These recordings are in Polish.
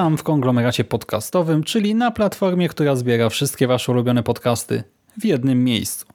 Witam w konglomeracie podcastowym, czyli na platformie, która zbiera wszystkie Wasze ulubione podcasty w jednym miejscu.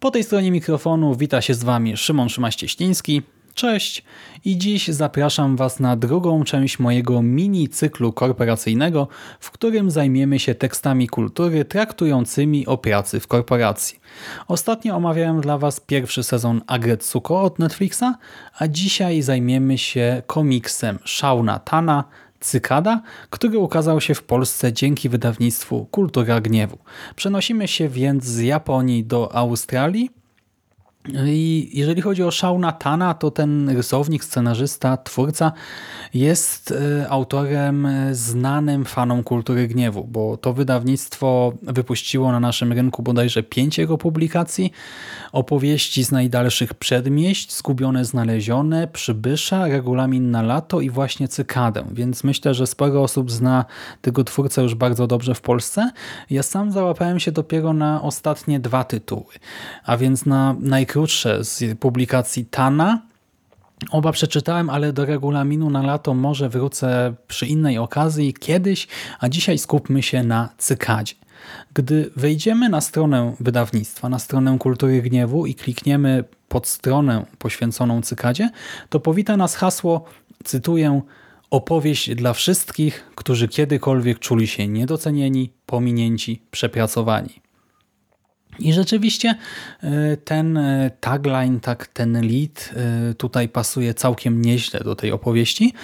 Po tej stronie mikrofonu wita się z Wami Szymon Szymaś-Cieśliński. Cześć i dziś zapraszam Was na drugą część mojego mini cyklu korporacyjnego, w którym zajmiemy się tekstami kultury traktującymi o pracy w korporacji. Ostatnio omawiałem dla Was pierwszy sezon Agretsuko od Netflixa, a dzisiaj zajmiemy się komiksem Shauna Tana Cykada, który ukazał się w Polsce dzięki wydawnictwu Kultura Gniewu. Przenosimy się więc z Japonii do Australii, i jeżeli chodzi o Shauna Tana, to ten rysownik, scenarzysta, twórca jest e, autorem e, znanym fanom kultury gniewu, bo to wydawnictwo wypuściło na naszym rynku bodajże pięć jego publikacji, opowieści z najdalszych przedmieść, Zgubione Znalezione, Przybysza, Regulamin na lato i właśnie Cykadę, więc myślę, że sporo osób zna tego twórcę już bardzo dobrze w Polsce. Ja sam załapałem się dopiero na ostatnie dwa tytuły, a więc na najkrótsze z publikacji Tana, Oba przeczytałem, ale do regulaminu na lato może wrócę przy innej okazji kiedyś, a dzisiaj skupmy się na cykadzie. Gdy wejdziemy na stronę wydawnictwa, na stronę Kultury Gniewu i klikniemy pod stronę poświęconą cykadzie, to powita nas hasło, cytuję, opowieść dla wszystkich, którzy kiedykolwiek czuli się niedocenieni, pominięci, przepracowani. I rzeczywiście e, ten e, tagline, tak, ten lead e, tutaj pasuje całkiem nieźle do tej opowieści.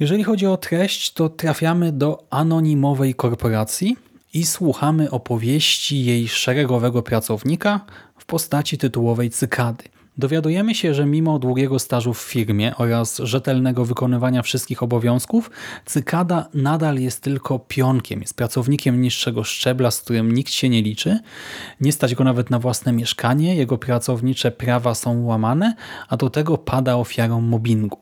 Jeżeli chodzi o treść, to trafiamy do anonimowej korporacji i słuchamy opowieści jej szeregowego pracownika w postaci tytułowej cykady. Dowiadujemy się, że mimo długiego stażu w firmie oraz rzetelnego wykonywania wszystkich obowiązków, Cykada nadal jest tylko pionkiem, jest pracownikiem niższego szczebla, z którym nikt się nie liczy. Nie stać go nawet na własne mieszkanie, jego pracownicze prawa są łamane, a do tego pada ofiarą mobbingu.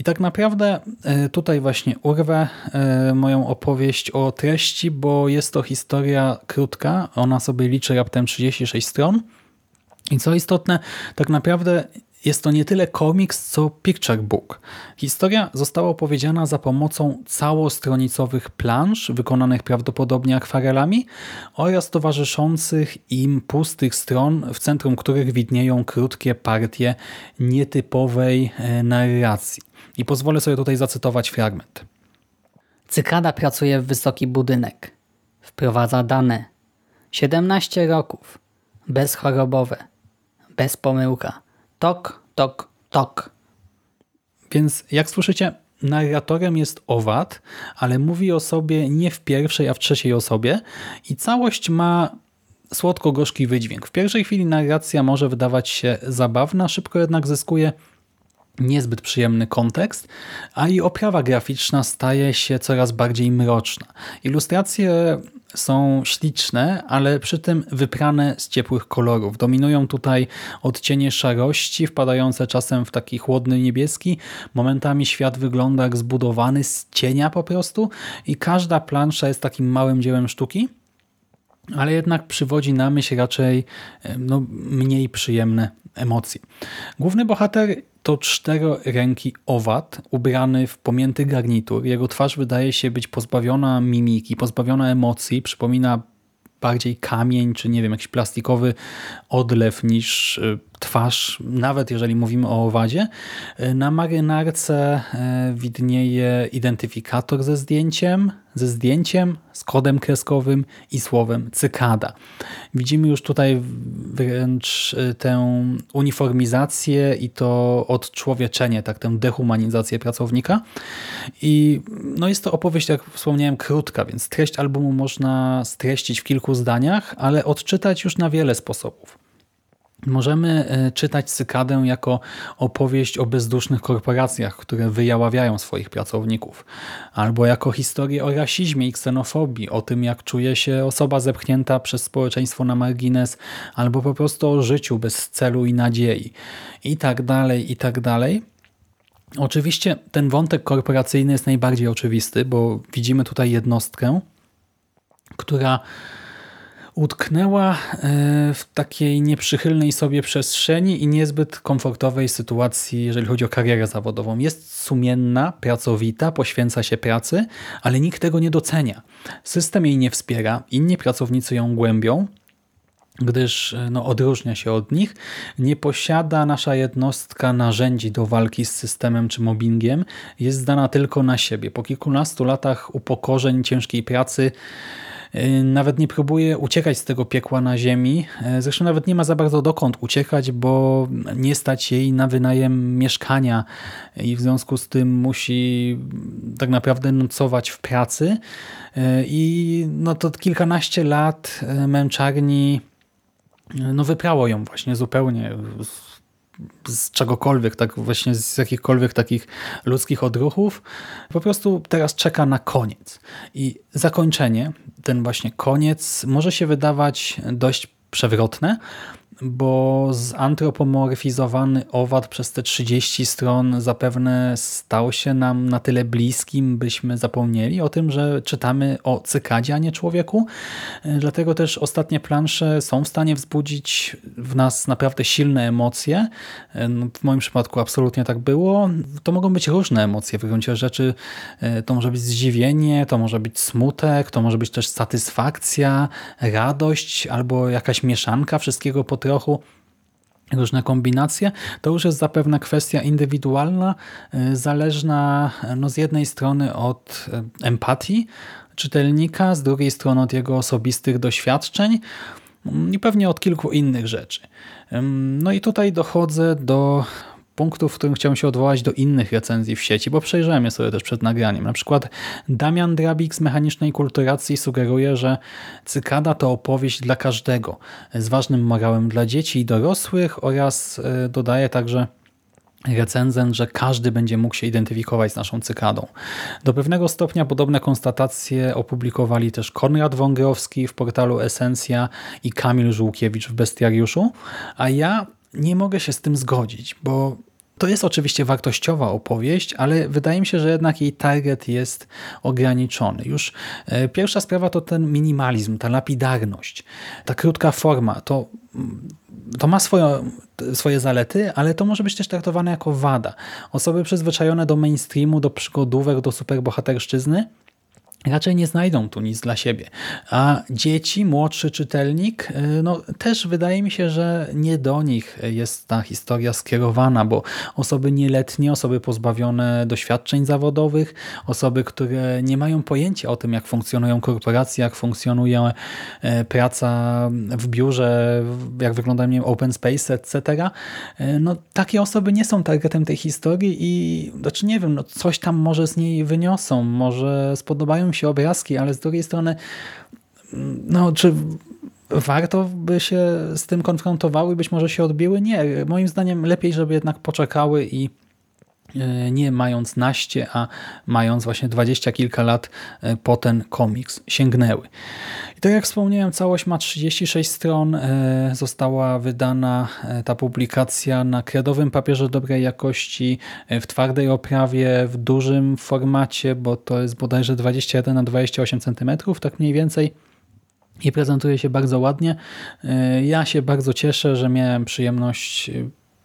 I tak naprawdę e, tutaj właśnie urwę e, moją opowieść o treści, bo jest to historia krótka, ona sobie liczy raptem 36 stron, i co istotne, tak naprawdę jest to nie tyle komiks, co picture book. Historia została opowiedziana za pomocą całostronicowych plansz, wykonanych prawdopodobnie akwarelami oraz towarzyszących im pustych stron, w centrum których widnieją krótkie partie nietypowej e, narracji. I pozwolę sobie tutaj zacytować fragment. Cykada pracuje w wysoki budynek. Wprowadza dane. 17 roków. Bezchorobowe bez pomyłka. Tok, tok, tok. Więc jak słyszycie, narratorem jest owad, ale mówi o sobie nie w pierwszej, a w trzeciej osobie i całość ma słodko-gorzki wydźwięk. W pierwszej chwili narracja może wydawać się zabawna, szybko jednak zyskuje niezbyt przyjemny kontekst, a i oprawa graficzna staje się coraz bardziej mroczna. Ilustracje są śliczne, ale przy tym wyprane z ciepłych kolorów. Dominują tutaj odcienie szarości, wpadające czasem w taki chłodny niebieski. Momentami świat wygląda jak zbudowany z cienia po prostu i każda plansza jest takim małym dziełem sztuki, ale jednak przywodzi na myśl raczej no, mniej przyjemne emocje. Główny bohater to czteroręki owad ubrany w pomięty garnitur. Jego twarz wydaje się być pozbawiona mimiki, pozbawiona emocji. Przypomina bardziej kamień, czy nie wiem, jakiś plastikowy odlew niż y, twarz, nawet jeżeli mówimy o owadzie. Y, na marynarce y, widnieje identyfikator ze zdjęciem, ze zdjęciem, z kodem kreskowym i słowem cykada. Widzimy już tutaj wręcz tę uniformizację i to odczłowieczenie, tak, tę dehumanizację pracownika. I no jest to opowieść, jak wspomniałem, krótka, więc treść albumu można streścić w kilku zdaniach, ale odczytać już na wiele sposobów. Możemy e, czytać Cykadę jako opowieść o bezdusznych korporacjach, które wyjaławiają swoich pracowników, albo jako historię o rasizmie i ksenofobii, o tym jak czuje się osoba zepchnięta przez społeczeństwo na margines, albo po prostu o życiu bez celu i nadziei, i tak dalej, i tak dalej. Oczywiście ten wątek korporacyjny jest najbardziej oczywisty, bo widzimy tutaj jednostkę, która utknęła e, w takiej nieprzychylnej sobie przestrzeni i niezbyt komfortowej sytuacji, jeżeli chodzi o karierę zawodową. Jest sumienna, pracowita, poświęca się pracy, ale nikt tego nie docenia. System jej nie wspiera, inni pracownicy ją głębią, gdyż e, no, odróżnia się od nich. Nie posiada nasza jednostka narzędzi do walki z systemem czy mobbingiem. Jest zdana tylko na siebie. Po kilkunastu latach upokorzeń, ciężkiej pracy nawet nie próbuje uciekać z tego piekła na ziemi. Y, zresztą nawet nie ma za bardzo dokąd uciekać, bo nie stać jej na wynajem mieszkania i w związku z tym musi tak naprawdę nocować w pracy. Y, I no to kilkanaście lat męczarni no wyprało ją właśnie zupełnie z czegokolwiek, tak właśnie z jakichkolwiek takich ludzkich odruchów, po prostu teraz czeka na koniec. I zakończenie, ten właśnie koniec, może się wydawać dość przewrotne, bo zantropomorfizowany owad przez te 30 stron zapewne stał się nam na tyle bliskim, byśmy zapomnieli o tym, że czytamy o cykadzie, a nie człowieku. Dlatego też ostatnie plansze są w stanie wzbudzić w nas naprawdę silne emocje. W moim przypadku absolutnie tak było. To mogą być różne emocje w gruncie rzeczy. To może być zdziwienie, to może być smutek, to może być też satysfakcja, radość albo jakaś mieszanka wszystkiego po trochu różne kombinacje, to już jest zapewne kwestia indywidualna, y, zależna no z jednej strony od y, empatii czytelnika, z drugiej strony od jego osobistych doświadczeń i pewnie od kilku innych rzeczy. No i tutaj dochodzę do punktów, w którym chciałem się odwołać do innych recenzji w sieci, bo przejrzałem je sobie też przed nagraniem. Na przykład Damian Drabik z Mechanicznej Kulturacji sugeruje, że Cykada to opowieść dla każdego, z ważnym morałem dla dzieci i dorosłych oraz e, dodaje także recenzent, że każdy będzie mógł się identyfikować z naszą cykadą. Do pewnego stopnia podobne konstatacje opublikowali też Konrad Wągrowski w portalu Esencja i Kamil Żółkiewicz w Bestiariuszu, a ja nie mogę się z tym zgodzić, bo to jest oczywiście wartościowa opowieść, ale wydaje mi się, że jednak jej target jest ograniczony. Już e, pierwsza sprawa to ten minimalizm, ta lapidarność, ta krótka forma. To, to ma swoje, swoje zalety, ale to może być też traktowane jako wada. Osoby przyzwyczajone do mainstreamu, do przygodówek, do superbohaterszczyzny raczej nie znajdą tu nic dla siebie. A dzieci, młodszy czytelnik, y, no też wydaje mi się, że nie do nich jest ta historia skierowana, bo osoby nieletnie, osoby pozbawione doświadczeń zawodowych, osoby, które nie mają pojęcia o tym, jak funkcjonują korporacje, jak funkcjonuje e, praca w biurze, jak wygląda nie wiem, open space, etc. E, no takie osoby nie są targetem tej historii i znaczy nie wiem, no coś tam może z niej wyniosą, może spodobają się obrazki, ale z drugiej strony no, czy warto by się z tym konfrontowały, być może się odbiły? Nie. Moim zdaniem lepiej, żeby jednak poczekały i nie mając naście, a mając właśnie dwadzieścia kilka lat e, po ten komiks sięgnęły. Tak jak wspomniałem, całość ma 36 stron. E, została wydana e, ta publikacja na kredowym papierze dobrej jakości, e, w twardej oprawie, w dużym formacie, bo to jest bodajże 21 na 28 cm, tak mniej więcej i prezentuje się bardzo ładnie. Ja się bardzo cieszę, że miałem przyjemność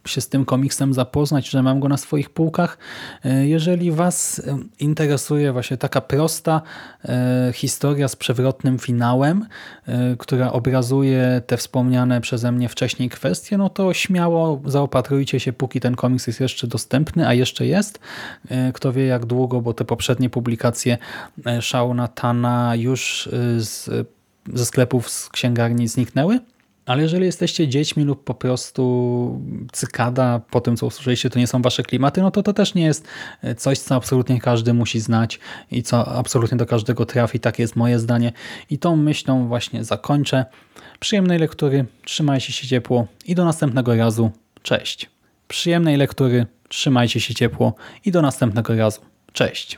się z tym komiksem zapoznać, że mam go na swoich półkach. E, jeżeli Was e, interesuje właśnie taka prosta e, historia z przewrotnym finałem, która obrazuje te wspomniane przeze mnie wcześniej kwestie, no to śmiało zaopatrujcie się, póki ten komiks jest jeszcze dostępny, a jeszcze jest. Kto wie jak długo, bo te poprzednie publikacje Shauna Tana już z, ze sklepów, z księgarni zniknęły. Ale jeżeli jesteście dziećmi lub po prostu cykada, po tym co usłyszeliście, to nie są wasze klimaty, no to to też nie jest coś, co absolutnie każdy musi znać i co absolutnie do każdego trafi. Tak jest moje zdanie. I tą myślą właśnie zakończę. Przyjemnej lektury, trzymajcie się ciepło i do następnego razu. Cześć. Przyjemnej lektury, trzymajcie się ciepło i do następnego razu. Cześć.